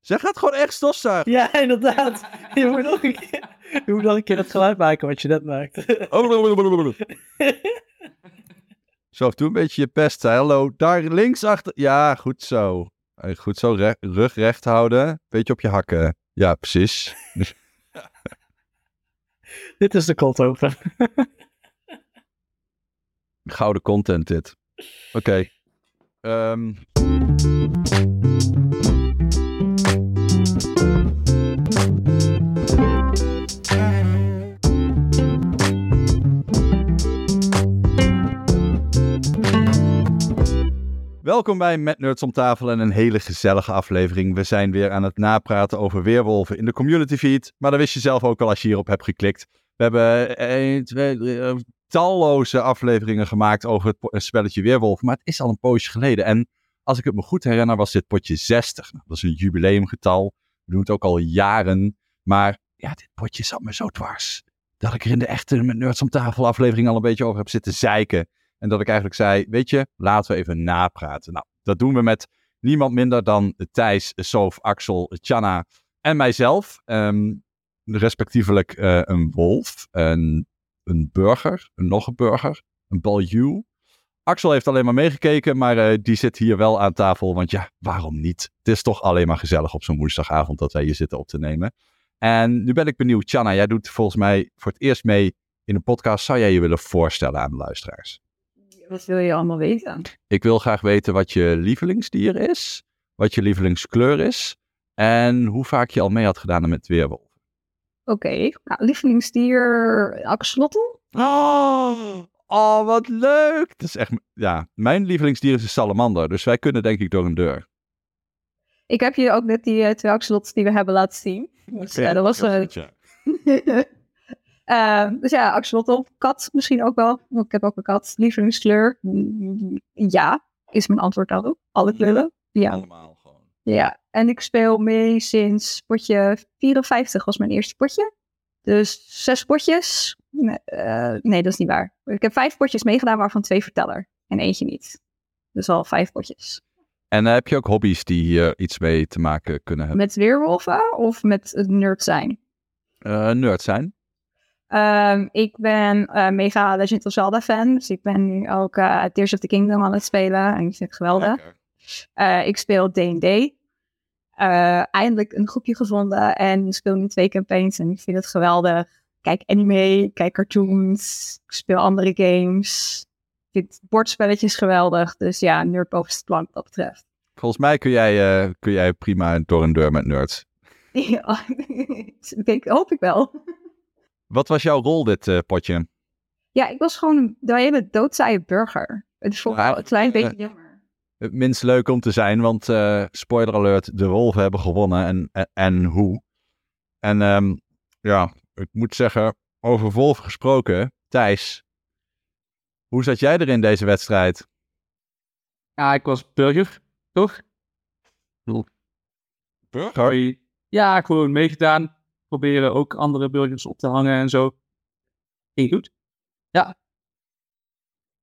Zij gaat gewoon echt stofzuigen. Ja, inderdaad. Je moet nog een keer, je moet nog een keer het geluid maken wat je net maakt. Zo, toe een beetje je pest. zei, Hallo, daar links achter. Ja, goed zo. Eh, Goed zo, re- rug recht houden. Beetje op je hakken. Ja, precies. Dit is de cold open. Gouden content dit. Oké. Ehm, Welkom bij Met Nerds om tafel en een hele gezellige aflevering. We zijn weer aan het napraten over weerwolven in de community feed. Maar dat wist je zelf ook al als je hierop hebt geklikt. We hebben 1, 2, 3, talloze afleveringen gemaakt over het spelletje Weerwolf. Maar het is al een poosje geleden. En als ik het me goed herinner, was dit potje 60. Nou, dat is een jubileumgetal. We doen het ook al jaren. Maar ja, dit potje zat me zo dwars. Dat ik er in de echte met Nerds om tafel aflevering al een beetje over heb zitten zeiken. En dat ik eigenlijk zei, weet je, laten we even napraten. Nou, dat doen we met niemand minder dan Thijs, Sof, Axel, Tjana en mijzelf. Ehm, respectievelijk eh, een wolf, een, een burger, een nog een burger, een baljuw. Axel heeft alleen maar meegekeken, maar eh, die zit hier wel aan tafel. Want ja, waarom niet? Het is toch alleen maar gezellig op zo'n woensdagavond dat wij hier zitten op te nemen. En nu ben ik benieuwd, Tjana, jij doet volgens mij voor het eerst mee in een podcast. Zou jij je willen voorstellen aan de luisteraars? Wat wil je allemaal weten? Ik wil graag weten wat je lievelingsdier is, wat je lievelingskleur is en hoe vaak je al mee had gedaan met weerwolf. Oké, nou, lievelingsdier axolotl. Oh, oh, wat leuk! Dat is echt, ja, mijn lievelingsdier is een salamander, dus wij kunnen denk ik door een deur. Ik heb je ook net die eh, twee axolotls die we hebben laten zien. Dus, ja, dat was... eh, eh, dus ja, axolotl. Kat misschien ook wel. Want ik heb ook een kat. Lievelingskleur? Ja, is mijn antwoord daarop. Alle kleuren. Ja. Allemaal gewoon. Ja, en ik speel mee sinds potje 54 was mijn eerste potje. Dus zes potjes. Nee, eh, nee, dat is niet waar. Ik heb vijf potjes meegedaan, waarvan twee verteller. En eentje niet. Dus al vijf potjes. En eh, heb je ook hobby's die hier iets mee te maken kunnen hebben? Met weerwolven of met het nerd zijn? Eh nerd zijn? Ehm, ik ben eh, mega Legend of Zelda fan. Dus ik ben nu ook eh, Tears of the Kingdom aan het spelen. En ik vind het geweldig. Eh, ik speel D&D. Eindelijk een groepje gevonden en ik speel nu twee campaigns en ik vind het geweldig. Kijk anime, kijk cartoons, ik speel andere games. Ik vind bordspelletjes geweldig. Dus ja, nerd bovenste plank wat dat betreft. Volgens mij kun jij, kun jij prima door een deur met nerds. ja, ik hoop ik wel. Wat was jouw rol dit eh, potje? Ja, ik was gewoon de hele doodzaaie burger. Het is voor Ja, mij een klein eh, beetje jammer. Het minst leuk om te zijn, want eh, spoiler alert, de wolven hebben gewonnen en, en, en hoe. En ehm, ja, ik moet zeggen, over wolven gesproken, Thijs, hoe zat jij er in deze wedstrijd? Ja, ik was burger, toch? Burger? Ja, gewoon meegedaan. Proberen ook andere burgers op te hangen en zo. Ging goed. Ja.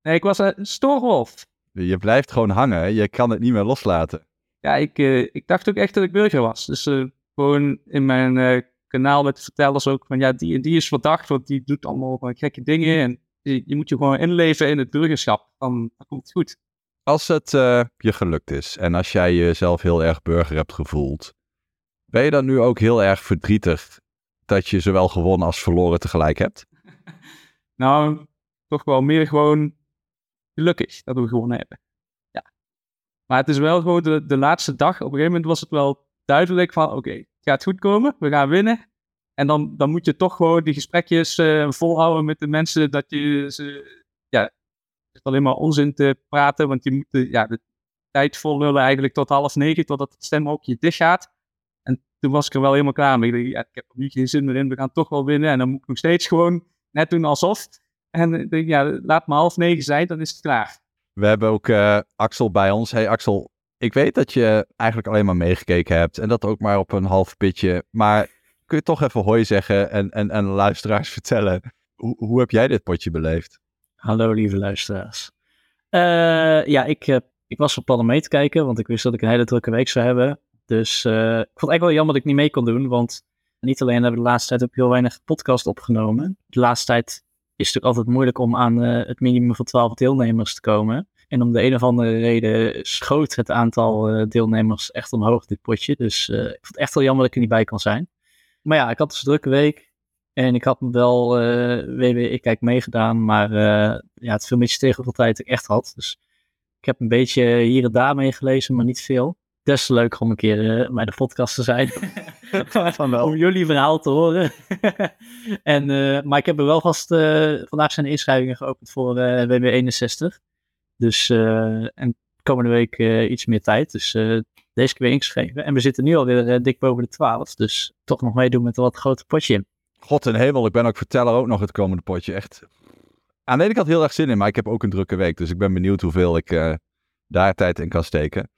Nee, ik was een stoorwolf. Je blijft gewoon hangen, je kan het niet meer loslaten. Ja, ik, eh, ik dacht ook echt dat ik burger was. Dus eh, gewoon in mijn eh, kanaal met de vertellers ook van ja, die en die is verdacht, want die doet allemaal gekke dingen. En je, je moet je gewoon inleven in het burgerschap. Dan, dan komt het goed. Als het eh, je gelukt is en als jij jezelf heel erg burger hebt gevoeld, ben je dan nu ook heel erg verdrietig dat je zowel gewonnen als verloren tegelijk hebt? Nou, toch wel meer gewoon gelukkig dat we gewonnen hebben. Ja. Maar het is wel gewoon de, laatste dag. Op een gegeven moment was het wel duidelijk van, oké, het gaat goed komen, we gaan winnen. En dan, dan moet je toch gewoon die gesprekjes eh, volhouden met de mensen dat je ze, ja, het is alleen maar onzin te praten, want je moet de, ja, de tijd volhullen eigenlijk tot half negen, totdat het stemhokje dicht gaat. En toen was ik er wel helemaal klaar mee. Ik dacht, ja, ik heb er nu geen zin meer in, we gaan toch wel winnen. En dan moet ik nog steeds gewoon net doen alsof. En ik denk, ja, laat maar half negen zijn, dan is het klaar. We hebben ook eh, Axel bij ons. Hey Axel, ik weet dat je eigenlijk alleen maar meegekeken hebt en dat ook maar op een half pitje. Maar kun je toch even hoi zeggen en, en, en de luisteraars vertellen, hoe, hoe heb jij dit potje beleefd? Hallo lieve luisteraars. Eh, ja, ik, eh, ik was van plan om mee te kijken, want ik wist dat ik een hele drukke week zou hebben. Dus eh, ik vond het echt wel jammer dat ik niet mee kon doen. Want niet alleen hebben we de laatste tijd ook heel weinig podcast opgenomen. De laatste tijd is het natuurlijk altijd moeilijk om aan eh, het minimum van 12 deelnemers te komen. En om de een of andere reden schoot het aantal eh, deelnemers echt omhoog dit potje. Dus ik vond het echt wel jammer dat ik er niet bij kan zijn. Maar ja, ik had dus een drukke week. En ik had wel WW Ik Kijk meegedaan. Maar ja, het viel een beetje tegen hoeveel tijd ik echt had. Dus ik heb een beetje hier en daar meegelezen, maar niet veel. Des te leuk om een keer uh, bij de podcast te zijn. Van wel. om jullie verhaal te horen. en, uh, maar ik heb er wel vast, uh, vandaag zijn de inschrijvingen geopend voor WB61. Dus, en komende week iets meer tijd. Dus deze keer weer ingeschreven. En we zitten nu alweer dik boven de 12. Dus toch nog meedoen met een wat groter potje. God en hemel, ik ben ook verteller ook nog het komende potje. Echt. Aan de ene kant heel erg zin in, maar ik heb ook een drukke week. Dus ik ben benieuwd hoeveel ik daar tijd in kan steken.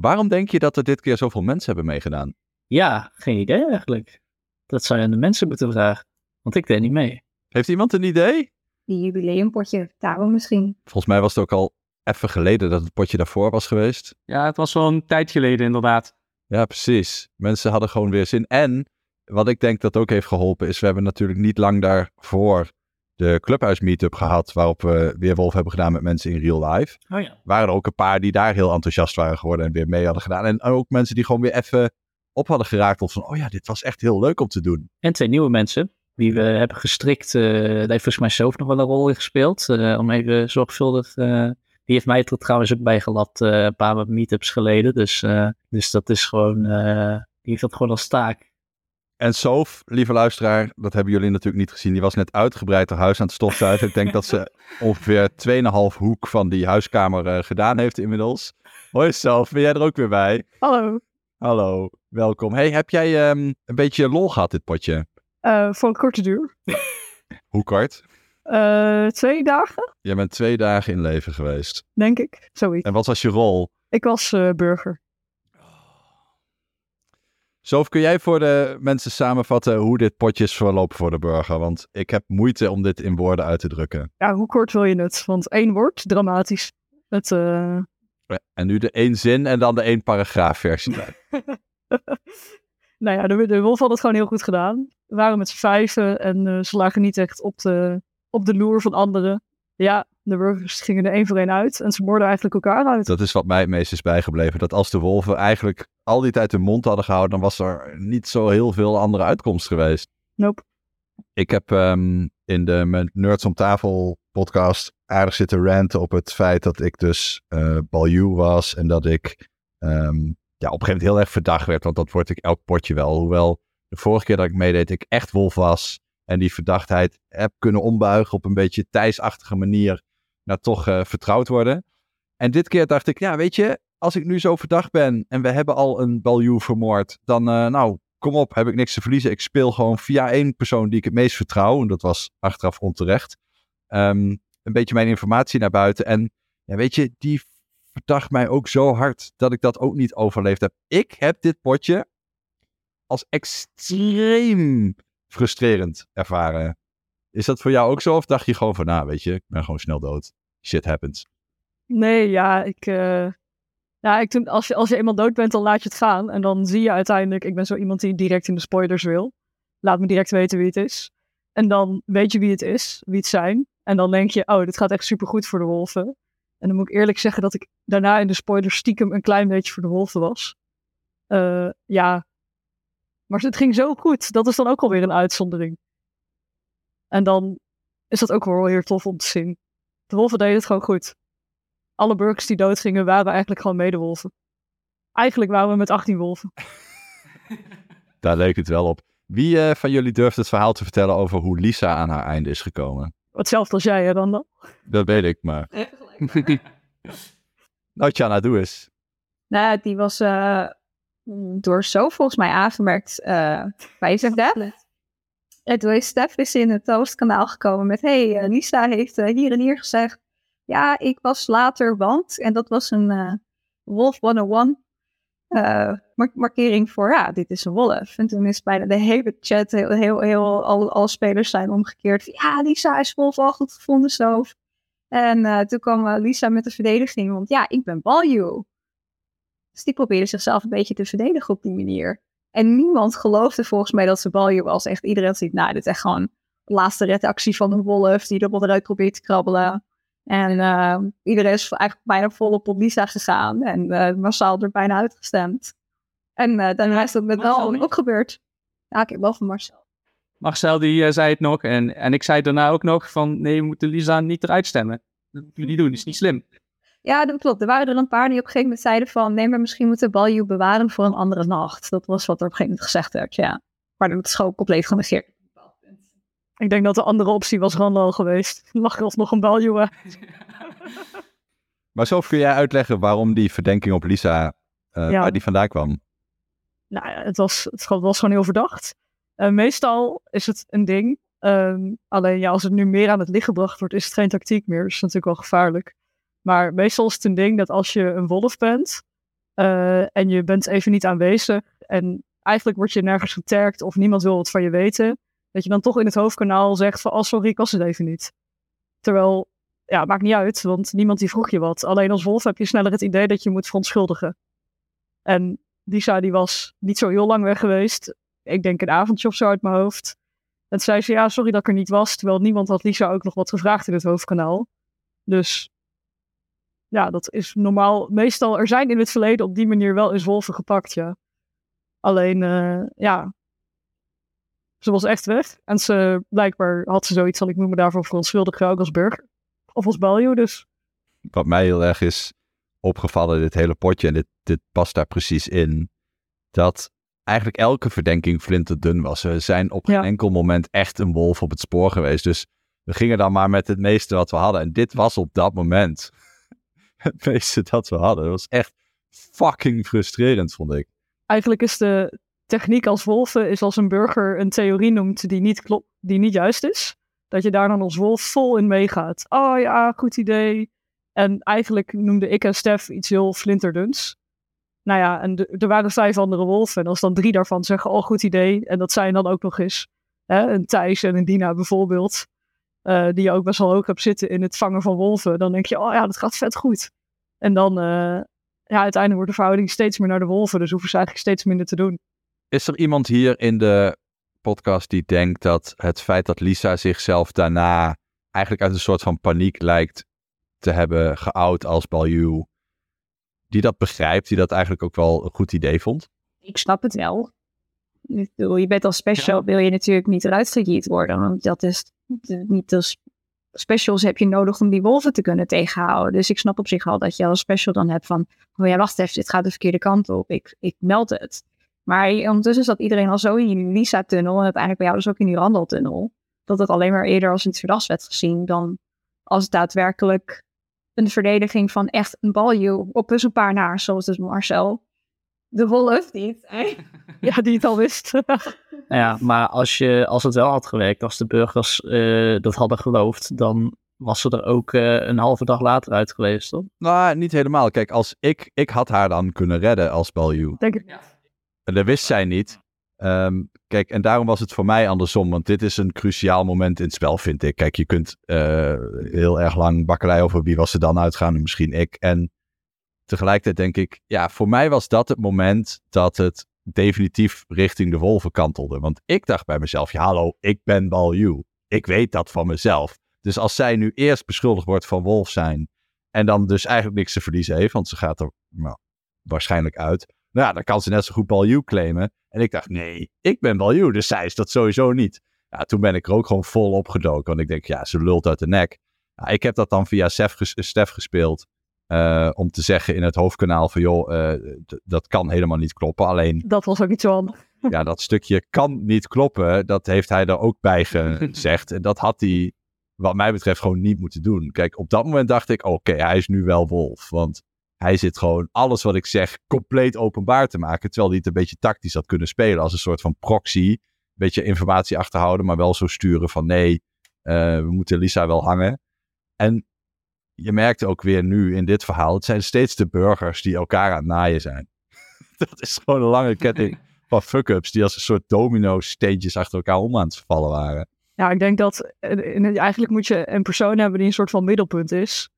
Waarom denk je dat er dit keer zoveel mensen hebben meegedaan? Ja, geen idee eigenlijk. Dat zou je aan de mensen moeten vragen. Want ik deed niet mee. Heeft iemand een idee? Die jubileumpotje, daarom misschien. Volgens mij was het ook al even geleden dat het potje daarvoor was geweest. Ja, het was wel een tijd geleden inderdaad. Ja, precies. Mensen hadden gewoon weer zin. En wat ik denk dat ook heeft geholpen is, we hebben natuurlijk niet lang daarvoor de Clubhuis Meetup gehad, waarop we weer Wolf hebben gedaan met mensen in real life. Oh ja. Waren er ook een paar die daar heel enthousiast waren geworden en weer mee hadden gedaan. En ook mensen die gewoon weer even op hadden geraakt of van, oh ja, dit was echt heel leuk om te doen. En twee nieuwe mensen, die we hebben gestrikt. Uh, daar heeft volgens mij zelf nog wel een rol in gespeeld, uh, om even zorgvuldig... Uh, die heeft mij er trouwens ook bijgelapt een paar meetups geleden. Dus, dus dat is gewoon, die heeft dat gewoon als taak. En Sof, lieve luisteraar, dat hebben jullie natuurlijk niet gezien. Die was net uitgebreid haar huis aan het stofzuigen. Ik denk dat ze ongeveer 2,5 hoek van die huiskamer uh, gedaan heeft inmiddels. Hoi Sof, ben jij er ook weer bij? Hallo. Hallo, welkom. Hey, heb jij um, een beetje lol gehad dit potje? Uh, voor een korte duur. Hoe kort? Uh, twee dagen. Jij bent twee dagen in leven geweest. Denk ik, zoiets. En wat was je rol? Ik was burger. Sof, kun jij voor de mensen samenvatten hoe dit potje is verlopen voor de burger? Want ik heb moeite om dit in woorden uit te drukken. Ja, hoe kort wil je het? Want één woord, dramatisch. Het, uh... En nu de één zin en dan de één paragraaf versie. nou ja, de, de Wolf had het gewoon heel goed gedaan. We waren met z'n vijven en uh, ze lagen niet echt op de, op de loer van anderen. Ja, de burgers gingen er één voor één uit en ze moorden eigenlijk elkaar uit. Dat is wat mij het meest is bijgebleven. Dat als de wolven eigenlijk al die tijd hun mond hadden gehouden, dan was er niet zo heel veel andere uitkomst geweest. Nope. Ik heb um, in de Nerds om tafel podcast aardig zitten ranten op het feit dat ik dus uh, Balju was en dat ik um, ja, op een gegeven moment heel erg verdacht werd, want dat word ik elk potje wel. Hoewel de vorige keer dat ik meedeed ik echt wolf was en die verdachtheid heb kunnen ombuigen op een beetje Thijsachtige manier naar toch uh, vertrouwd worden. En dit keer dacht ik, ja weet je, als ik nu zo verdacht ben en we hebben al een Baljoe vermoord, dan uh, nou, kom op, heb ik niks te verliezen. Ik speel gewoon via één persoon die ik het meest vertrouw, en dat was achteraf onterecht, um, een beetje mijn informatie naar buiten. En ja, weet je, die verdacht mij ook zo hard dat ik dat ook niet overleefd heb. Ik heb dit potje als extreem frustrerend ervaren. Is dat voor jou ook zo? Of dacht je gewoon van, nou weet je, ik ben gewoon snel dood. Shit happens. Nee, ja, ik... Uh... Ja, ik toen, als, je, als je eenmaal dood bent, dan laat je het gaan. En dan zie je uiteindelijk, ik ben zo iemand die direct in de spoilers wil. Laat me direct weten wie het is. En dan weet je wie het is, wie het zijn. En dan denk je, oh, dit gaat echt supergoed voor de wolven. En dan moet ik eerlijk zeggen dat ik daarna in de spoilers stiekem een klein beetje voor de wolven was. Uh, ja, maar het ging zo goed. Dat is dan ook alweer een uitzondering. En dan is dat ook wel heel tof om te zien. De wolven deden het gewoon goed. Alle burgers die doodgingen waren eigenlijk gewoon medewolven. Eigenlijk waren we met 18 wolven. Daar leek het wel op. Wie uh, van jullie durft het verhaal te vertellen over hoe Lisa aan haar einde is gekomen? Hetzelfde als jij, hè, dan dan? Dat weet ik, maar... nou, Tjana, doe eens. Nou, die was uh, door zo volgens mij aangemerkt uh, bij Stef. En toen is Stef is in het Toastkanaal gekomen met... hey, uh, Lisa heeft uh, hier en hier gezegd... ja, ik was later want... en dat was een uh, Wolf 101 mark markering voor... ja, dit is een wolf. En toen is bijna de hele chat... heel, heel, alle spelers zijn omgekeerd... ja, Lisa is wolf al goed gevonden zo. En toen kwam Lisa met de verdediging... want ja, ik ben Balju. Dus die probeerde zichzelf een beetje te verdedigen op die manier. En niemand geloofde volgens mij dat ze balje was. Echt iedereen ziet, nou, dit is echt gewoon de laatste redactie van een wolf die er wat eruit probeert te krabbelen. En uh, iedereen is eigenlijk bijna volop op Lisa gegaan en uh, massaal er bijna uitgestemd. En uh, daarna is dat met wel ook gebeurd. Ja, ik heb wel van Marcel. Marcel die zei het nog en, en ik zei daarna ook nog van nee, we moeten Lisa niet eruit stemmen. Dat moeten we niet doen, dat is niet slim. Ja, dat klopt. Er waren er een paar die op een gegeven moment zeiden van... nee, maar misschien moeten we Balju bewaren voor een andere nacht. Dat was wat er op een gegeven moment gezegd werd, ja. Maar dat is gewoon compleet genegeerd. Ik denk dat de andere optie was Randall geweest. Lag er alsnog een Balju maar zo kun jij uitleggen waarom die verdenking op Lisa... Uh, ja. waar die vandaan kwam? Nou ja, het was, het was gewoon heel verdacht. Uh, meestal is het een ding. Um, alleen ja, als het nu meer aan het licht gebracht wordt, is het geen tactiek meer. Dat is natuurlijk wel gevaarlijk. Maar meestal is het een ding dat als je een wolf bent uh, en je bent even niet aanwezig en eigenlijk word je nergens geterkt of niemand wil wat van je weten, dat je dan toch in het hoofdkanaal zegt van, oh sorry, ik was het even niet. Terwijl, ja, maakt niet uit, want niemand die vroeg je wat. Alleen als wolf heb je sneller het idee dat je moet verontschuldigen. En Lisa die was niet zo heel lang weg geweest. Ik denk een avondje of zo uit mijn hoofd. En zei ze, ja, sorry dat ik er niet was. Terwijl niemand had Lisa ook nog wat gevraagd in het hoofdkanaal. Dus ja, dat is normaal. Meestal, er zijn in het verleden op die manier wel eens wolven gepakt, ja. Alleen, uh, ja. Ze was echt weg. En ze, blijkbaar had ze zoiets van, ik moet me daarvoor verontschuldigen, ook als burger. Of als baljo, dus. Wat mij heel erg is opgevallen, dit hele potje, en dit, dit past daar precies in, dat eigenlijk elke verdenking flinterdun was. We zijn op geen enkel moment echt een wolf op het spoor geweest. Dus we gingen dan maar met het meeste wat we hadden. En dit was op dat moment het meeste dat we hadden. Dat was echt fucking frustrerend, vond ik. Eigenlijk is de techniek als wolven, is als een burger een theorie noemt die niet klopt, die niet juist is. Dat je daar dan als wolf vol in meegaat. Oh ja, goed idee. En eigenlijk noemde ik en Stef iets heel flinterduns. Nou ja, en er waren vijf andere wolven. En als dan drie daarvan zeggen, oh goed idee. En dat zijn dan ook nog eens hè, een Thijs en een Dina bijvoorbeeld. Uh, die je ook best wel hoog hebt zitten in het vangen van wolven. Dan denk je, oh ja, dat gaat vet goed. En dan, uh, ja, uiteindelijk wordt de verhouding steeds meer naar de wolven. Dus hoeven ze eigenlijk steeds minder te doen. Is er iemand hier in de podcast die denkt dat het feit dat Lisa zichzelf daarna eigenlijk uit een soort van paniek lijkt te hebben geout als Balju, die dat begrijpt, die dat eigenlijk ook wel een goed idee vond? Ik snap het wel. Je bent als special, wil je natuurlijk niet eruit gejiet worden, want dat is niet als specials heb je nodig om die wolven te kunnen tegenhouden. Dus ik snap op zich al dat je als special dan hebt van, oh ja, wacht even, dit gaat de verkeerde kant op, ik, ik meld het. Maar ondertussen zat iedereen al zo in die Lisa-tunnel en uiteindelijk bij jou dus ook in die Randall-tunnel, dat het alleen maar eerder als iets verdachts werd gezien dan als daadwerkelijk een verdediging van echt een balje op een paar naar, zoals dus Marcel de wolf niet. ja, die het al wist. Nou ja, maar als, je, als het wel had gewerkt, als de burgers uh, dat hadden geloofd, dan was ze er ook uh, een halve dag later uit geweest, toch? Nou, niet helemaal. Kijk, als ik, ik had haar dan kunnen redden als Balju. Denk ik. Ja. En dat wist zij niet. Um, kijk, en daarom was het voor mij andersom, want dit is een cruciaal moment in het spel, vind ik. Kijk, je kunt uh, heel erg lang bakkelei over wie was er dan uitgaan, misschien ik. En tegelijkertijd denk ik, ja, voor mij was dat het moment dat het definitief richting de wolven kantelde. Want ik dacht bij mezelf, ja hallo, ik ben Balju. Ik weet dat van mezelf. Dus als zij nu eerst beschuldigd wordt van wolf zijn en dan dus eigenlijk niks te verliezen heeft, want ze gaat er nou, waarschijnlijk uit. Nou ja, dan kan ze net zo goed Balju claimen. En ik dacht, nee, ik ben Balju, dus zij is dat sowieso niet. Ja, toen ben ik er ook gewoon vol opgedoken, want ik denk, ja, ze lult uit de nek. Ik heb dat dan via Stef gespeeld. Uh, om te zeggen in het hoofdkanaal van joh, uh, dat kan helemaal niet kloppen. Alleen. Dat was ook niet zo handig. Ja, dat stukje kan niet kloppen. Dat heeft hij er ook bij gezegd. en dat had hij, wat mij betreft, gewoon niet moeten doen. Kijk, op dat moment dacht ik: oké, hij is nu wel wolf. Want hij zit gewoon alles wat ik zeg compleet openbaar te maken. Terwijl hij het een beetje tactisch had kunnen spelen. Als een soort van proxy. Een beetje informatie achterhouden, maar wel zo sturen van nee, uh, we moeten Lisa wel hangen. En je merkt ook weer nu in dit verhaal, het zijn steeds de burgers die elkaar aan het naaien zijn. dat is gewoon een lange ketting van fuck-ups die als een soort domino-steentjes achter elkaar om aan het vallen waren. Ja, ik denk dat eh, eigenlijk moet je een persoon hebben die een soort van middelpunt is.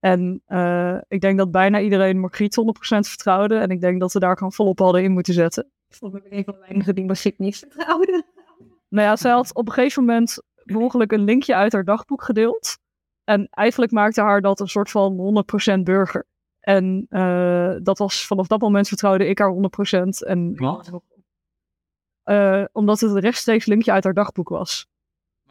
En uh, ik denk dat bijna iedereen Margriet 100% vertrouwde. En ik denk dat we daar gewoon volop hadden in moeten zetten. Volgens mij ben ik een van de weinigen die Margriet niet vertrouwde. Nou ja, zij had op een gegeven moment mogelijk een linkje uit haar dagboek gedeeld. En eigenlijk maakte haar dat een soort van 100% burger. En uh, dat was vanaf dat moment vertrouwde ik haar 100%. En Wat? uh, omdat het een rechtstreeks linkje uit haar dagboek was.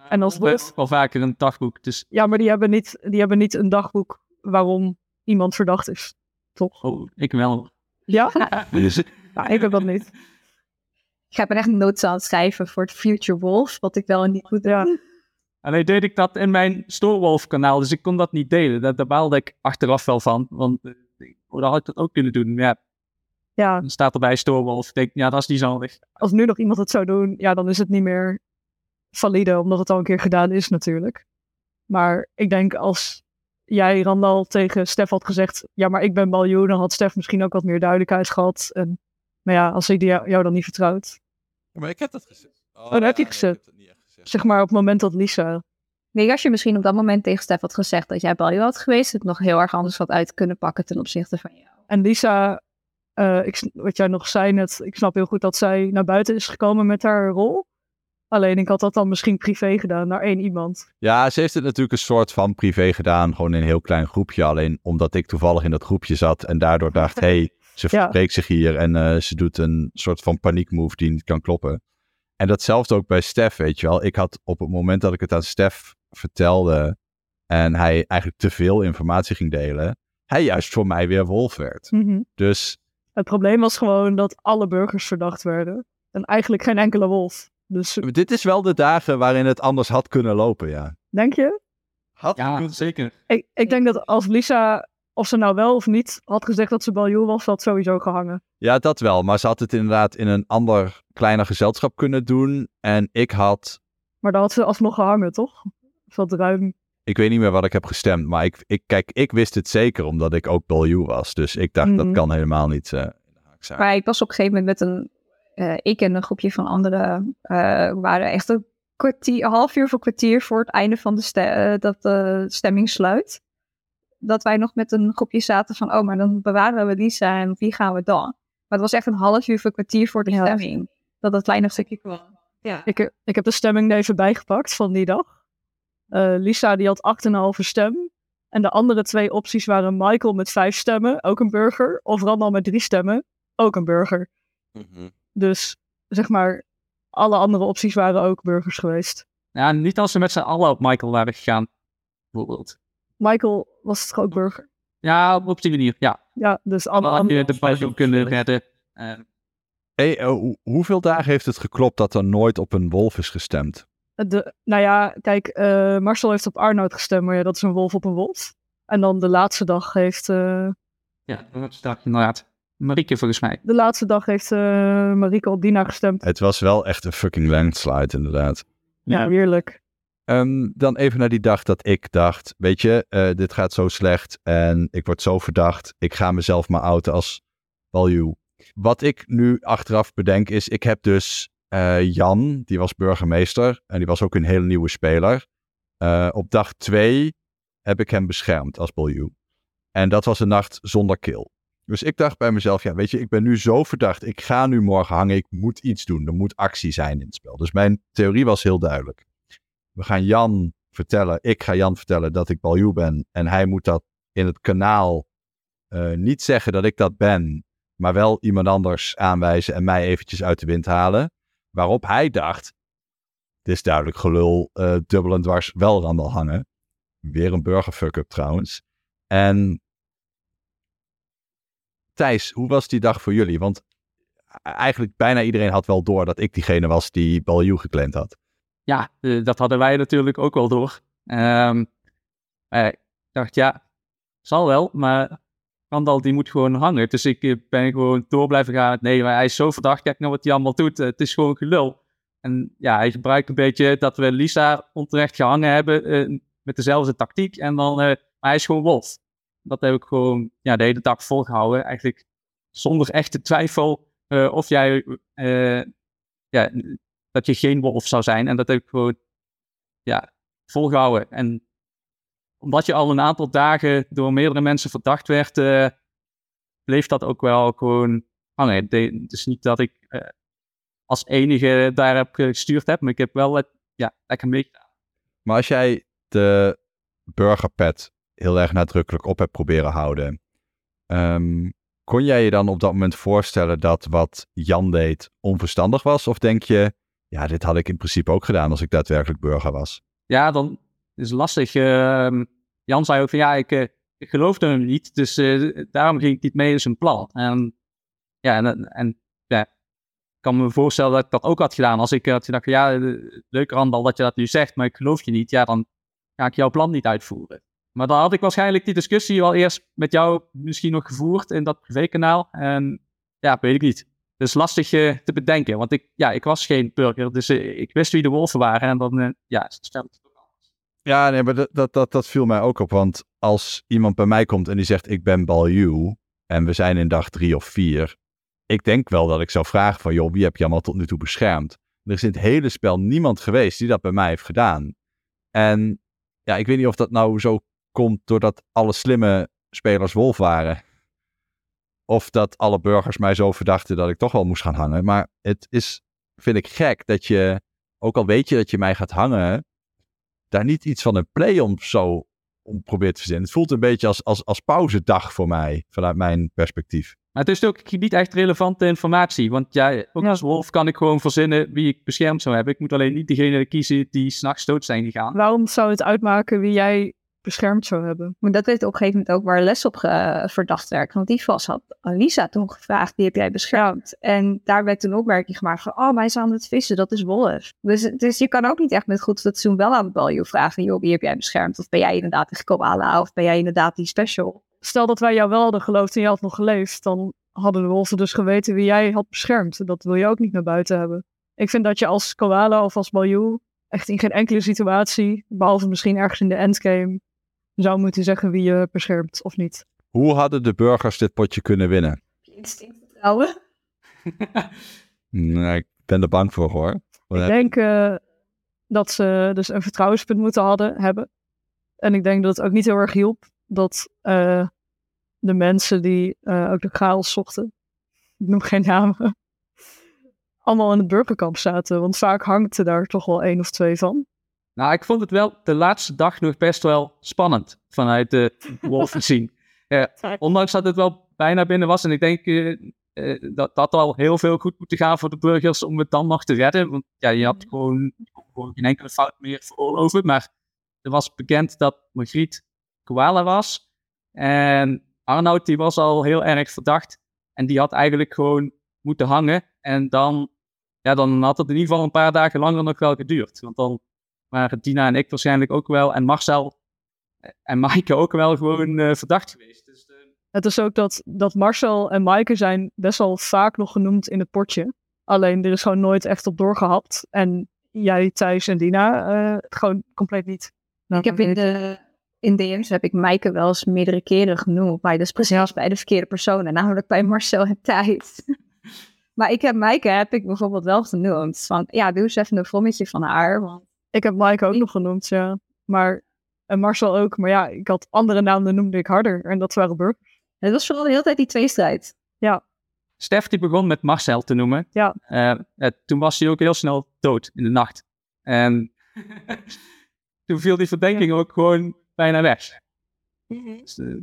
En als hebben wel vaker een dagboek. Dus, Ja, maar die hebben niet, die hebben niet een dagboek waarom iemand verdacht is. Toch? oh, ik wel. Ja? Dus, Nou, ik heb dat niet. Ik ben echt notes aan het schrijven voor het Future Wolf, wat ik wel en niet goed doe. Ja. Alleen deed ik dat in mijn Storewolf kanaal, dus ik kon dat niet delen. Daar, daar baalde ik achteraf wel van. Want eh, oh, dan had ik dat ook kunnen doen. Ja, Ja, dan staat erbij Storewolf. Ik denk, ja, dat is niet zo handig. als nu nog iemand het zou doen, ja, dan is het niet meer valide, omdat het al een keer gedaan is natuurlijk. Maar ik denk als jij, Randal, tegen Stef had gezegd, ja, maar ik ben Baljoen, dan had Stef misschien ook wat meer duidelijkheid gehad. En, maar ja, als hij jou dan niet vertrouwt. Ja, maar ik heb dat gezegd. Oh, dat heb je nee, gezegd. ik heb Zeg maar op het moment dat Lisa... Nee, als je misschien op dat moment tegen Stef had gezegd dat jij Baljo had geweest, het nog heel erg anders had uit kunnen pakken ten opzichte van jou. En Lisa, eh, ik, wat jij nog zei net, ik snap heel goed dat zij naar buiten is gekomen met haar rol. Alleen ik had dat dan misschien privé gedaan naar één iemand. Ja, ze heeft het natuurlijk een soort van privé gedaan, gewoon in een heel klein groepje. Alleen omdat ik toevallig in dat groepje zat en daardoor dacht, hé, hey, ze Ja. verspreekt zich hier en eh, ze doet een soort van paniekmove die niet kan kloppen. En datzelfde ook bij Stef, weet je wel. Ik had op het moment dat ik het aan Stef vertelde en hij eigenlijk te veel informatie ging delen, hij juist voor mij weer wolf werd. Dus Het probleem was gewoon dat alle burgers verdacht werden. En eigenlijk geen enkele wolf. Dus dit is wel de dagen waarin het anders had kunnen lopen, ja. denk je? Had Ja, zeker. Ik, ik denk dat als Lisa, of ze nou wel of niet, had gezegd dat ze Baljoen was, had sowieso gehangen. Ja, dat wel. Maar ze had het inderdaad in een ander kleiner gezelschap kunnen doen. En ik had, Maar dan had ze alsnog gehangen, toch? Dat ruim. ik weet niet meer wat ik heb gestemd. Maar ik, ik, kijk, ik wist het zeker omdat ik ook Balju was. Dus ik dacht, dat Mhm. kan helemaal niet eh, in de haak zijn. Maar ik was op een gegeven moment met een, eh, ik en een groepje van anderen, eh, waren echt een kwartier, een half uur of een kwartier voor het einde van de ste- eh, dat de stemming sluit. Dat wij nog met een groepje zaten van, oh, maar dan bewaren we Lisa en wie gaan we dan? Maar het was echt een half uur een kwartier voor de Ja. stemming. Dat dat kleine stukje kwam. Ja. Ik, ik heb de stemming er even bijgepakt van die dag. Eh, Lisa die had 8,5 stem. En de andere twee opties waren Michael met vijf stemmen, ook een burger. Of Randal met drie stemmen, ook een burger. Mhm. Dus zeg maar, alle andere opties waren ook burgers geweest. Ja, niet als ze met z'n allen op Michael waren gegaan, bijvoorbeeld. Michael was toch ook burger? Ja, op die manier, ja. Ja, dus alle Dan had je de kunnen redden. Eh, Hey, eh, hoe- hoeveel dagen heeft het geklopt dat er nooit op een wolf is gestemd? De, nou ja, kijk, eh, Marcel heeft op Arnoud gestemd, maar ja, dat is een wolf op een wolf. En dan de laatste dag heeft, eh, ja, dat is dat inderdaad. Marieke volgens mij. de laatste dag heeft eh, Marieke op Dina gestemd. Het was wel echt een fucking landslide, inderdaad. Ja, Ja. heerlijk. Ehm, dan even naar die dag dat ik dacht, weet je, eh, dit gaat zo slecht en ik word zo verdacht. Ik ga mezelf maar outen als Balju. Wat ik nu achteraf bedenk is, ik heb dus eh, Jan, die was burgemeester en die was ook een hele nieuwe speler. Eh, op dag twee heb ik hem beschermd als Balju. En dat was een nacht zonder kill. Dus ik dacht bij mezelf, ja weet je, ik ben nu zo verdacht. Ik ga nu morgen hangen, ik moet iets doen. Er moet actie zijn in het spel. Dus mijn theorie was heel duidelijk. We gaan Jan vertellen, ik ga Jan vertellen dat ik Baljoe ben. En hij moet dat in het kanaal eh, niet zeggen dat ik dat ben, maar wel iemand anders aanwijzen en mij eventjes uit de wind halen. Waarop hij dacht, dit is duidelijk gelul, eh dubbel en dwars wel Randal hangen. Weer een burger fuck-up trouwens. En Thijs, hoe was die dag voor jullie? Want eigenlijk bijna iedereen had wel door dat ik diegene was die Baljoe geclaimd had. Ja, eh, dat hadden wij natuurlijk ook wel door. Ehm, eh, ik dacht, ja, zal wel, maar Randal die moet gewoon hangen. Dus ik eh, ben gewoon door blijven gaan. Nee, maar hij is zo verdacht, kijk nou wat hij allemaal doet. Het is gewoon gelul. En ja, hij gebruikt een beetje dat we Lisa onterecht gehangen hebben met dezelfde tactiek. En dan, eh, maar hij is gewoon wolf. Dat heb ik gewoon ja, de hele dag volgehouden. Eigenlijk zonder echte twijfel of jij ja, dat je geen wolf zou zijn. En dat heb ik gewoon ja, volgehouden. En omdat je al een aantal dagen door meerdere mensen verdacht werd, eh, bleef dat ook wel gewoon hangen. De- Het is niet dat ik eh, als enige daar heb gestuurd heb, maar ik heb wel het, ja, lekker meegedaan. Maar als jij de burgerpet heel erg nadrukkelijk op hebt proberen houden, ehm, kon jij je dan op dat moment voorstellen dat wat Jan deed onverstandig was? Of denk je, ja, dit had ik in principe ook gedaan als ik daadwerkelijk burger was? Ja, dan is het lastig. Ehm, Jan zei ook van ja, ik, eh, ik geloofde hem niet, dus eh, daarom ging ik niet mee in zijn plan. En ja, en, en ja, ik kan me voorstellen dat ik dat ook had gedaan. Als ik had gedacht, ja, eh, leuk Randal dat je dat nu zegt, maar ik geloof je niet, ja, dan ga ik jouw plan niet uitvoeren. Maar dan had ik waarschijnlijk die discussie wel eerst met jou misschien nog gevoerd in dat privékanaal. En ja, weet ik niet. Is lastig eh, te bedenken, want ik, ja, ik was geen burger, dus eh, ik wist wie de wolven waren. En dan, eh, ja, stelt het anders. Ja, nee, maar dat, dat, dat, viel mij ook op. Want als iemand bij mij komt en die zegt: Ik ben Balju. En we zijn in dag drie of vier. Ik denk wel dat ik zou vragen: van joh, wie heb je allemaal tot nu toe beschermd? Er is in het hele spel niemand geweest die dat bij mij heeft gedaan. En ja, ik weet niet of dat nou zo komt doordat alle slimme spelers wolf waren. Of dat alle burgers mij zo verdachten dat ik toch wel moest gaan hangen. Maar het is, vind ik gek dat je, ook al weet je dat je mij gaat hangen, daar niet iets van een play om zo om probeert te verzinnen. Het voelt een beetje als, als, als pauzedag voor mij, vanuit mijn perspectief. Maar het is ook niet echt relevante informatie. Want ja, ook als wolf kan ik gewoon verzinnen wie ik beschermd zou hebben. Ik moet alleen niet degene kiezen die s'nachts dood zijn gegaan. Waarom zou het uitmaken wie jij beschermd zou hebben? Maar dat weet op een gegeven moment ook waar les op ge- verdacht werd. Want die was had Alisa toen gevraagd, wie heb jij beschermd? En daar werd toen opmerking gemaakt van, oh, wij zijn aan het vissen, dat is wolf. Dus, dus je kan ook niet echt met goed fatsoen wel aan Baljo vragen, joh, wie heb jij beschermd? Of ben jij inderdaad de koala? Of ben jij inderdaad die special? Stel dat wij jou wel hadden geloofd en je had nog geleefd, dan hadden de wolven dus geweten wie jij had beschermd. Dat wil je ook niet naar buiten hebben. Ik vind dat je als koala of als baljoe echt in geen enkele situatie, behalve misschien ergens in de endgame, zou moeten zeggen wie je beschermt of niet. Hoe hadden de burgers dit potje kunnen winnen? Instinct vertrouwen. Nou, ik ben er bang voor hoor. Wat Ik heb- denk eh, dat ze dus een vertrouwenspunt moeten hadden, hebben. En ik denk dat het ook niet heel erg hielp dat eh, de mensen die eh, ook de chaos zochten, ik noem geen namen, allemaal in het burgerkamp zaten. Want vaak hangt er daar toch wel één of twee van. Nou, ik vond het wel de laatste dag nog best wel spannend vanuit de wolven zien. Ja, ondanks dat het wel bijna binnen was. En ik denk eh, eh, dat dat al heel veel goed moeten gaan voor de burgers om het dan nog te redden. Want ja, je had gewoon geen enkele fout meer veroorloven. Maar er was bekend dat Margriet koala was. En Arnoud die was al heel erg verdacht. En die had eigenlijk gewoon moeten hangen. En dan, ja, dan had het in ieder geval een paar dagen langer nog wel geduurd. Want dan waren Dina en ik waarschijnlijk ook wel. En Marcel en Maaike ook wel gewoon eh, verdacht geweest. Dus, eh, Het is ook dat, dat Marcel en Maaike zijn best wel vaak nog genoemd in het potje. Alleen er is gewoon nooit echt op doorgehapt. En jij, Thijs en Dina eh, gewoon compleet niet. Nou, Ik heb in de in DM's heb ik Maaike wel eens meerdere keren genoemd, maar dus precies bij de verkeerde personen, namelijk bij Marcel en Thijs. maar ik heb Maaike heb ik bijvoorbeeld wel genoemd, van ja, doe eens even een vrommetje van haar, want Ik heb Maaike ook nog genoemd, ja. Maar, en Marcel ook. Maar ja, ik had andere namen noemde ik harder. En dat waren burgers. het was vooral de hele tijd die tweestrijd. Stef die begon met Marcel te noemen. Ja. Eh, eh, toen was hij ook heel snel dood in de nacht. En toen viel die verdenking ook gewoon bijna weg. Dus, eh,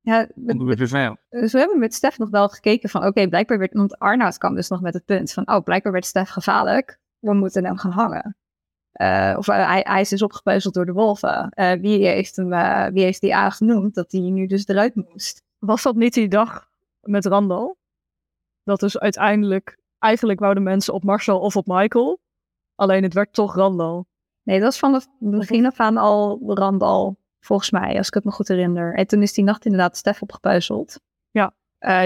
Ja, bevel. dus we hebben met Stef nog wel gekeken van, oké, blijkbaar werd, want Arnoud kwam dus nog met het punt van, oh, blijkbaar werd Stef gevaarlijk, we moeten hem gaan hangen. Eh, of eh, hij, hij is dus opgepeuzeld door de wolven. Eh, wie, heeft hem, wie heeft die aangenoemd dat hij nu dus eruit moest? Was dat niet die dag met Randall? Dat dus uiteindelijk, eigenlijk wouden mensen op Marcel of op Michael. Alleen het werd toch Randall. Nee, dat was van het begin af aan al Randal, volgens mij, als ik het me goed herinner. En toen is die nacht inderdaad Stef opgepuizeld. Ja.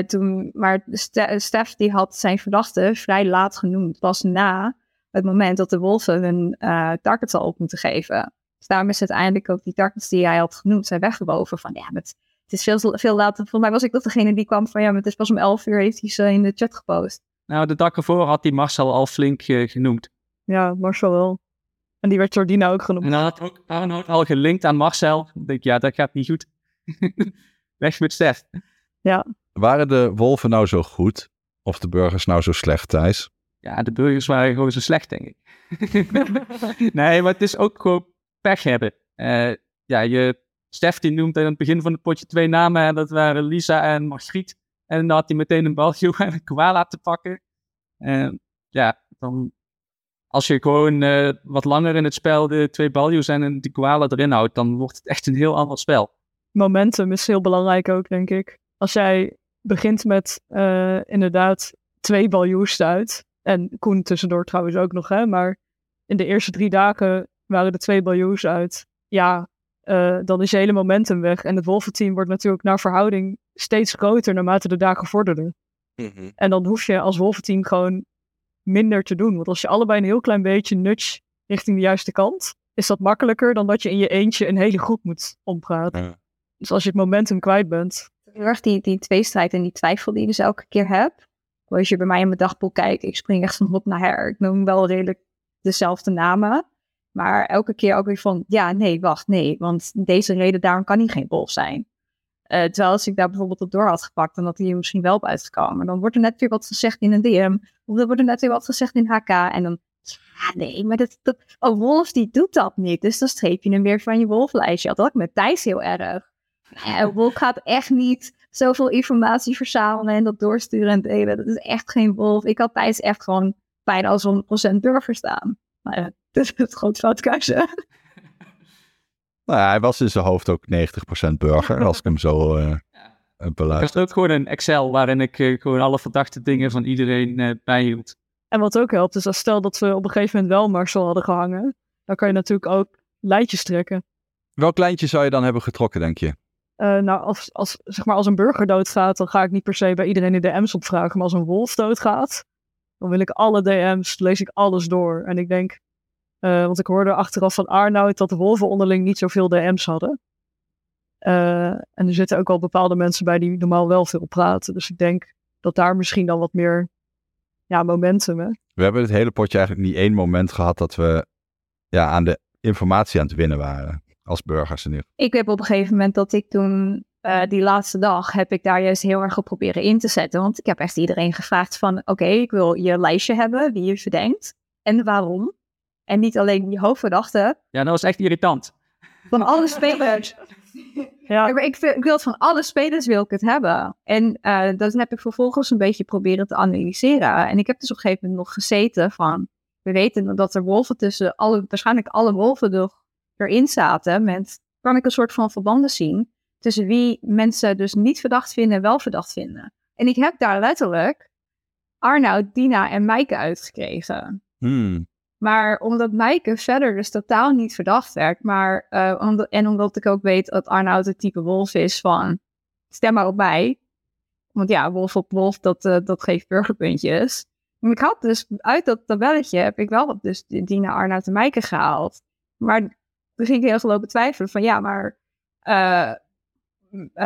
Toen, maar Ste- Stef die had zijn verdachte vrij laat genoemd, pas na het moment dat de wolven hun eh targets al op moeten geven. Dus daarom is uiteindelijk ook die targets die hij had genoemd zijn weggewoven. Van ja, met, het is veel, veel later. Volgens mij was ik nog degene die kwam van ja, maar het is pas om 11 uur heeft hij ze in de chat gepost. Nou, de dag ervoor had hij Marcel al flink eh, genoemd. Ja, Marcel wel. En die werd door Dina ook genoemd. En dan had ook Arnoud al gelinkt aan Marcel. Ik denk, ja, dat gaat niet goed. Weg met Stef. Waren de wolven nou zo goed? Of de burgers nou zo slecht, Thijs? Ja, de burgers waren gewoon zo slecht, denk ik. nee, maar het is ook gewoon pech hebben. Eh, ja, je, Stef die noemt in het begin van het potje twee namen. En dat waren Lisa en Margriet. En dan had hij meteen een balje en een koala te pakken. En ja, dan als je gewoon eh, wat langer in het spel de twee baljo's en die koala erin houdt, dan wordt het echt een heel ander spel. Momentum is heel belangrijk ook, denk ik. Als jij begint met eh, inderdaad twee baljoes uit. En Koen tussendoor trouwens ook nog, hè. Maar in de eerste drie dagen waren er twee baljoes uit. Ja, eh, dan is je hele momentum weg. En het wolventeam wordt natuurlijk naar verhouding steeds groter naarmate de dagen vorderden. En dan hoef je als wolventeam gewoon minder te doen. Want als je allebei een heel klein beetje nudge richting de juiste kant, is dat makkelijker dan dat je in je eentje een hele groep moet ompraten. Ja. Dus als je het momentum kwijt bent. Heel erg die, die tweestrijd en die twijfel die je dus elke keer hebt. Als je bij mij in mijn dagboek kijkt, ik spring echt van hop naar her. Ik noem wel redelijk dezelfde namen. Maar elke keer ook weer van, ja, nee, wacht, nee. Want deze reden, daarom kan hij geen wolf zijn. Eh, terwijl als ik daar bijvoorbeeld op door had gepakt, dan had hij er misschien wel op uitgekomen. Dan wordt er net weer wat gezegd in een DM. Of dan wordt er net weer wat gezegd in HK. En dan, ja, nee, maar dat, dat, oh, Wolf die doet dat niet. Dus dan streep je hem weer van je wolflijstje. Dat had ik met Thijs heel erg. Ja, Wolf gaat echt niet zoveel informatie verzamelen en dat doorsturen en delen. Dat is echt geen Wolf. Ik had Thijs echt gewoon bijna als 100% burger staan. Maar ja, dat is het groot fout keuze. Nou ja, hij was in zijn hoofd ook 90% burger, als ik hem zo eh Ik beluister. had ook gewoon een Excel waarin ik eh, gewoon alle verdachte dingen van iedereen eh, bijhield. En wat ook helpt, is als stel dat we op een gegeven moment wel Marcel hadden gehangen. Dan kan je natuurlijk ook lijntjes trekken. Welk lijntje zou je dan hebben getrokken, denk je? Eh, nou, als, als, zeg maar, als een burger doodgaat, dan ga ik niet per se bij iedereen de DM's opvragen. Maar als een wolf doodgaat, dan wil ik alle DM's, lees ik alles door. En ik denk, eh, want ik hoorde achteraf van Arnoud dat de wolven onderling niet zoveel DM's hadden. Eh, en er zitten ook al bepaalde mensen bij die normaal wel veel praten. Dus ik denk dat daar misschien dan wat meer ja, momentum. Hè? We hebben het hele potje eigenlijk niet één moment gehad dat we ja, aan de informatie aan het winnen waren. Als burgers in ieder geval. Ik heb op een gegeven moment dat ik toen, eh, die laatste dag, heb ik daar juist heel erg op proberen in te zetten. Want ik heb echt iedereen gevraagd van, oké, ik wil je lijstje hebben, wie je verdenkt en waarom. En niet alleen die hoofdverdachte, Ja, dat was echt irritant. van alle spelers. Ja, Maar ik, wil- ik wil het van alle spelers wil ik het hebben. En eh, dat heb ik vervolgens een beetje proberen te analyseren. En ik heb dus op een gegeven moment nog gezeten van... We weten dat er wolven tussen alle, waarschijnlijk alle wolven er, erin zaten. Met, kan ik een soort van verbanden zien tussen wie mensen dus niet verdacht vinden en wel verdacht vinden. En ik heb daar letterlijk Arnoud, Dina en Maaike uitgekregen. Hmm. Maar omdat Maaike verder dus totaal niet verdacht werd, maar, eh, omdat- en omdat ik ook weet dat Arnoud het type wolf is van, stem maar op mij. Want ja, wolf op wolf, dat, eh, dat geeft burgerpuntjes. Maar ik had dus, uit dat tabelletje heb ik wel dus Dina, Arnoud en Maaike gehaald. Maar toen ging ik heel gelopen twijfelen van, ja, maar eh,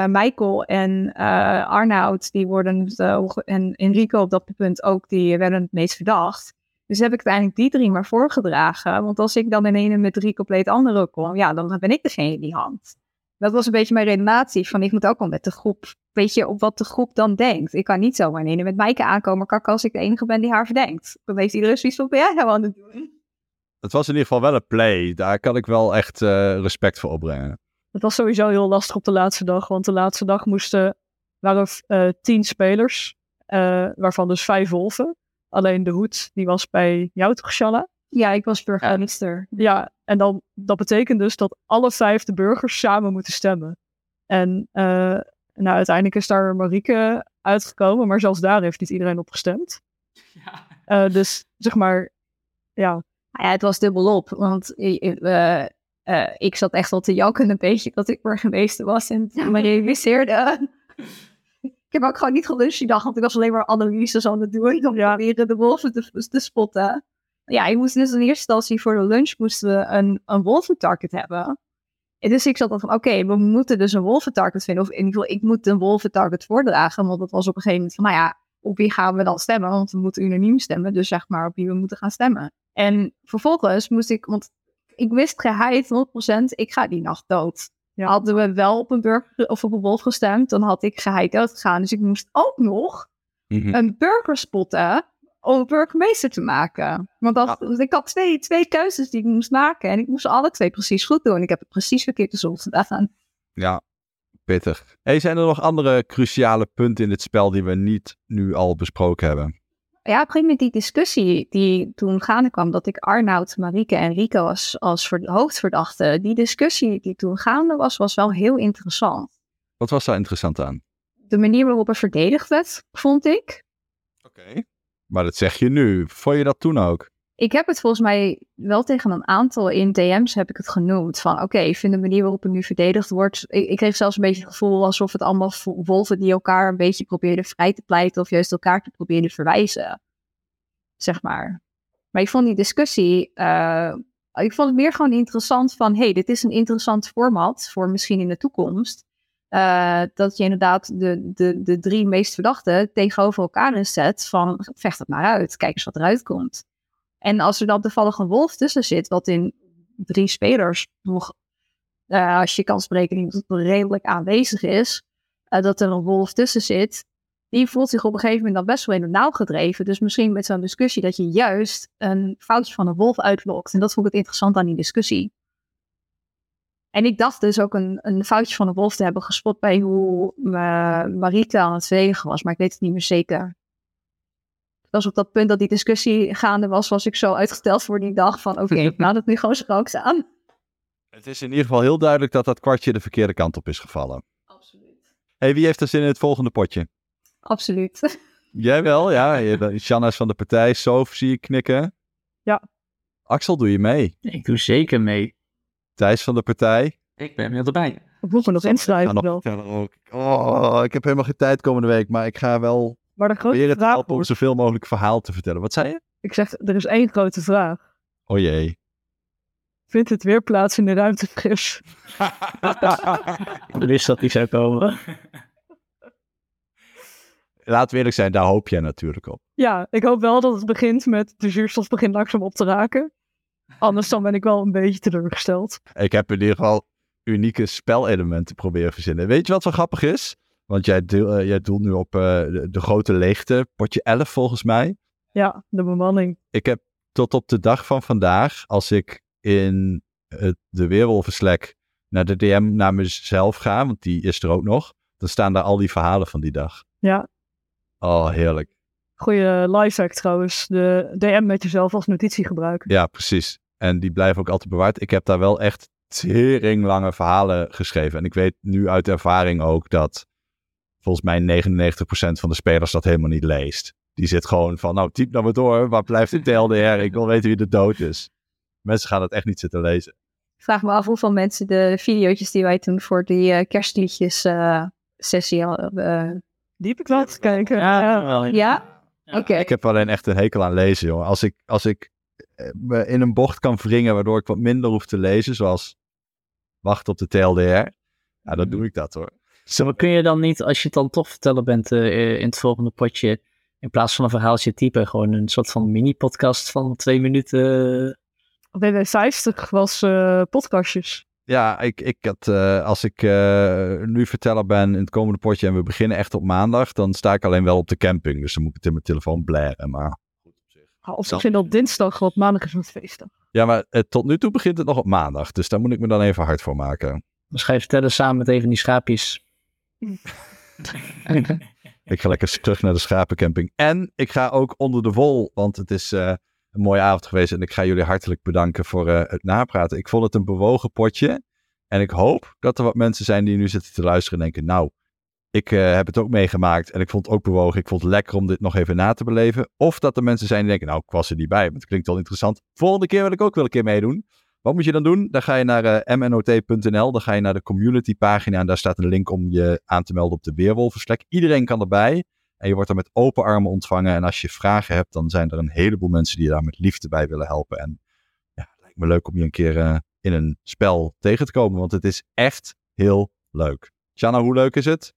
Michael en eh, Arnoud, die worden, dus, en Enrico op dat punt ook, die werden het meest verdacht. Dus heb ik uiteindelijk die drie maar voorgedragen. Want als ik dan in ene met drie compleet andere kom, ja, dan ben ik degene die hangt. Dat was een beetje mijn redenatie van ik moet ook wel met de groep, weet je, op wat de groep dan denkt. Ik kan niet zomaar in ene met Maaike aankomen kakken als ik de enige ben die haar verdenkt. Dan heeft iedereen zoiets van, ben jij nou aan het doen? Het was in ieder geval wel een play. Daar kan ik wel echt eh, respect voor opbrengen. het was sowieso heel lastig op de laatste dag. Want de laatste dag moesten, waren eh, tien spelers, eh, waarvan dus vijf wolven. Alleen de hoed, die was bij jou toch, Shalla? Ja, ik was burgemeester. Ja, en dan, dat betekent dus dat alle vijf de burgers samen moeten stemmen. En eh, nou, uiteindelijk is daar Marieke uitgekomen, maar zelfs daar heeft niet iedereen op gestemd. Ja. Eh, dus zeg maar, ja, ja, het was dubbelop, want eh, ik zat echt wel te janken een beetje dat ik burgemeester was en me realiseerde. ik heb ook gewoon niet geluncht die dag, want ik was alleen maar analyses aan het doen om Ja. proberen de wolven te, te spotten. Ja, ik moest dus in eerste instantie voor de lunch moesten we een, een wolventarget hebben. En dus ik zat dan van, oké, we moeten dus een wolventarget vinden. Of in ieder geval, ik moet een wolventarget voordragen. Want dat was op een gegeven moment van, nou ja, op wie gaan we dan stemmen? Want we moeten unaniem stemmen, dus zeg maar op wie we moeten gaan stemmen. En vervolgens moest ik, want ik wist geheid 100%, ik ga die nacht dood. Ja. Hadden we wel op een burger of op een wolf gestemd, dan had ik geheid dood gegaan. Dus ik moest ook nog Mhm. een burger spotten om burgemeester te maken. Want dat, ik had twee, twee keuzes die ik moest maken. En ik moest alle twee precies goed doen. Ik heb het precies verkeerd de zon gedaan. Ja, pittig. Hey, zijn er nog andere cruciale punten in dit spel die we niet nu al besproken hebben? Ja, op een gegeven moment die discussie die toen gaande kwam, dat ik Arnoud, Marieke en Rico als, als ver- hoofdverdachte, die discussie die toen gaande was, was wel heel interessant. Wat was daar interessant aan? De manier waarop er verdedigd werd, vond ik. Oké. Maar dat zeg je nu. Vond je dat toen ook? Ik heb het volgens mij wel tegen een aantal in DM's heb ik het genoemd. Van oké, ik vind de manier waarop het nu verdedigd wordt. Ik, ik kreeg zelfs een beetje het gevoel alsof het allemaal wolven die elkaar een beetje probeerden vrij te pleiten. Of juist elkaar te proberen verwijzen. Zeg maar. Maar ik vond die discussie. eh, ik vond het meer gewoon interessant van. hey, dit is een interessant format voor misschien in de toekomst. Eh, dat je inderdaad de, de, de drie meest verdachten tegenover elkaar zet. Van vecht het maar uit. Kijk eens wat eruit komt. En als er dan toevallig een wolf tussen zit, wat in drie spelers nog, eh, als je kan spreken, redelijk aanwezig is, eh, dat er een wolf tussen zit, die voelt zich op een gegeven moment dan best wel in de nauw gedreven. Dus misschien met zo'n discussie dat je juist een foutje van een wolf uitlokt. En dat vond ik het interessant aan die discussie. En ik dacht dus ook een, een foutje van een wolf te hebben gespot bij hoe uh, Marita aan het verdedigen was, maar ik weet het niet meer zeker was op dat punt dat die discussie gaande was, was ik zo uitgesteld voor die dag van oké, okay, nou dat nu gewoon straks aan. Het is in ieder geval heel duidelijk dat dat kwartje de verkeerde kant op is gevallen. Absoluut. hey, wie heeft er zin in het volgende potje? Absoluut. Jij wel, ja. Shanna is van de partij, Sof zie ik knikken. Ja. Axel, doe je mee? Ik doe zeker mee. Thijs van de partij. Ik ben weer erbij. We moeten nog inschrijven wel. Ook. Oh, ik heb helemaal geen tijd komende week, maar ik ga wel maar de grote proberen te vraag helpen om wordt, zoveel mogelijk verhaal te vertellen. Wat zei je? ik zeg, er is één grote vraag. Oh jee. Vindt het weer plaats in de ruimteschip? Ik wist dat die zou komen. Laten we eerlijk zijn, daar hoop jij natuurlijk op. Ja, ik hoop wel dat het begint met de zuurstof begint langzaam op te raken. Anders dan ben ik wel een beetje teleurgesteld. Ik heb in ieder geval unieke spelelementen proberen verzinnen. Weet je wat wel grappig is? Want jij, doel, uh, jij doelt nu op uh, de, de, grote leegte, potje 11 volgens mij. Ja, de bemanning. Ik heb tot op de dag van vandaag, als ik in het, de Weerwolvenslek naar de DM naar mezelf ga, want die is er ook nog, dan staan daar al die verhalen van die dag. Ja. Oh, heerlijk. Goeie lifehack trouwens. De DM met jezelf als notitie gebruiken. Ja, precies. En die blijven ook altijd bewaard. Ik heb daar wel echt tering lange verhalen geschreven. En ik weet nu uit ervaring ook dat volgens mij 99% van de spelers dat helemaal niet leest. Die zit gewoon van, nou typ nou maar door, waar blijft de TLDR? Ik wil weten wie de dood is. Mensen gaan het echt niet zitten lezen. Ik vraag me af hoeveel mensen de video's die wij toen voor die uh, kerstliedjes uh, sessie uh, Die heb ik laten kijken. Ja, Ja. wel. Ja? Oké. Okay. Ik heb alleen echt een hekel aan lezen, jongen. Als ik, als ik me in een bocht kan wringen waardoor ik wat minder hoef te lezen, zoals wachten op de TLDR, ja, dan doe ik dat hoor. Zo, maar kun je dan niet, als je het dan toch vertellen bent uh, in het volgende potje, in plaats van een verhaaltje typen, gewoon een soort van mini-podcast van twee minuten? WW50 was uh, podcastjes. Ja, ik, ik had, uh, als ik uh, nu verteller ben in het komende potje en we beginnen echt op maandag, dan sta ik alleen wel op de camping. Dus dan moet ik het in mijn telefoon blaren, maar goed op zich. Ah, of misschien op dinsdag, want maandag is het feestdag. Ja, maar uh, tot nu toe begint het nog op maandag, dus daar moet ik me dan even hard voor maken. Dan ga je vertellen samen met even die schaapjes. ik ga lekker terug naar de schapencamping. En ik ga ook onder de wol, want het is uh, een mooie avond geweest. En ik ga jullie hartelijk bedanken voor uh, het napraten. Ik vond het een bewogen potje. En ik hoop dat er wat mensen zijn die nu zitten te luisteren en denken... Nou, ik uh, heb het ook meegemaakt en ik vond het ook bewogen. Ik vond het lekker om dit nog even na te beleven. Of dat er mensen zijn die denken... Nou, ik was er niet bij, want het klinkt wel interessant. Volgende keer wil ik ook wel een keer meedoen. Wat moet je dan doen? Dan ga je naar uh, mnot.nl, dan ga je naar de community pagina en daar staat een link om je aan te melden op de Weerwolvenslek. Iedereen kan erbij en je wordt er met open armen ontvangen. En als je vragen hebt, dan zijn er een heleboel mensen die je daar met liefde bij willen helpen. En ja, het lijkt me leuk om je een keer uh, in een spel tegen te komen, want het is echt heel leuk. Shanna, hoe leuk is het?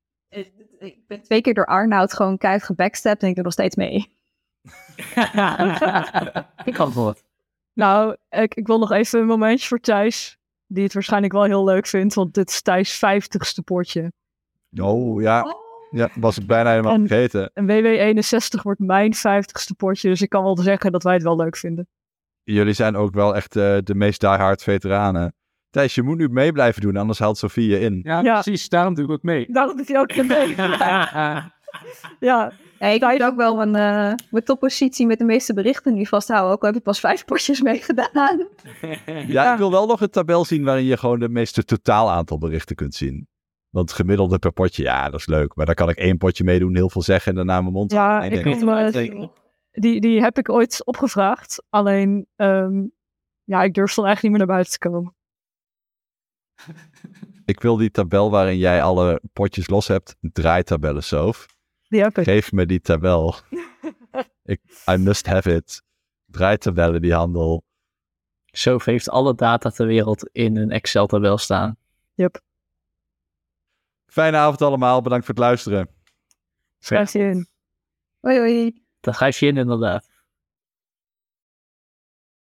Ik ben twee keer door Arnoud gewoon keihard gebackstapt en ik doe nog steeds mee. ik antwoord. Nou, ik, ik wil nog even een momentje voor Thijs. Die het waarschijnlijk wel heel leuk vindt. Want dit is Thijs' vijftigste potje. Oh, ja. Ja, was ik bijna helemaal En- vergeten. En WW61 wordt mijn vijftigste potje. Dus ik kan wel zeggen dat wij het wel leuk vinden. Jullie zijn ook wel echt eh, de meest diehard veteranen. Thijs, je moet nu mee blijven doen, anders haalt Sofie je in. Ja, Ja. precies. Daarom doe ik ook mee. Daarom doet hij ook mee. ja, Ja, ik moet ook wel mijn, eh, mijn toppositie met de meeste berichten nu vasthouden. Ook al heb ik pas vijf potjes meegedaan. Ja, ik wil wel nog een tabel zien waarin je gewoon de meeste totaal aantal berichten kunt zien. Want gemiddelde per potje, ja, dat is leuk. Maar dan kan ik één potje meedoen, heel veel zeggen en daarna mijn mond ja ik nee. kom, eh, die, die heb ik ooit opgevraagd. Alleen, ehm, ja, ik durf dan eigenlijk niet meer naar buiten te komen. Ik wil die tabel waarin jij alle potjes los hebt, draaitabellen, Sof. Die. Geef me die tabel. ik, I must have it. Draaitabellen, die handel. Sof heeft alle data ter wereld in een Excel-tabel staan. Fijne avond allemaal, bedankt voor het luisteren. Schrijf je in. Hoi hoi. Grijp je in inderdaad.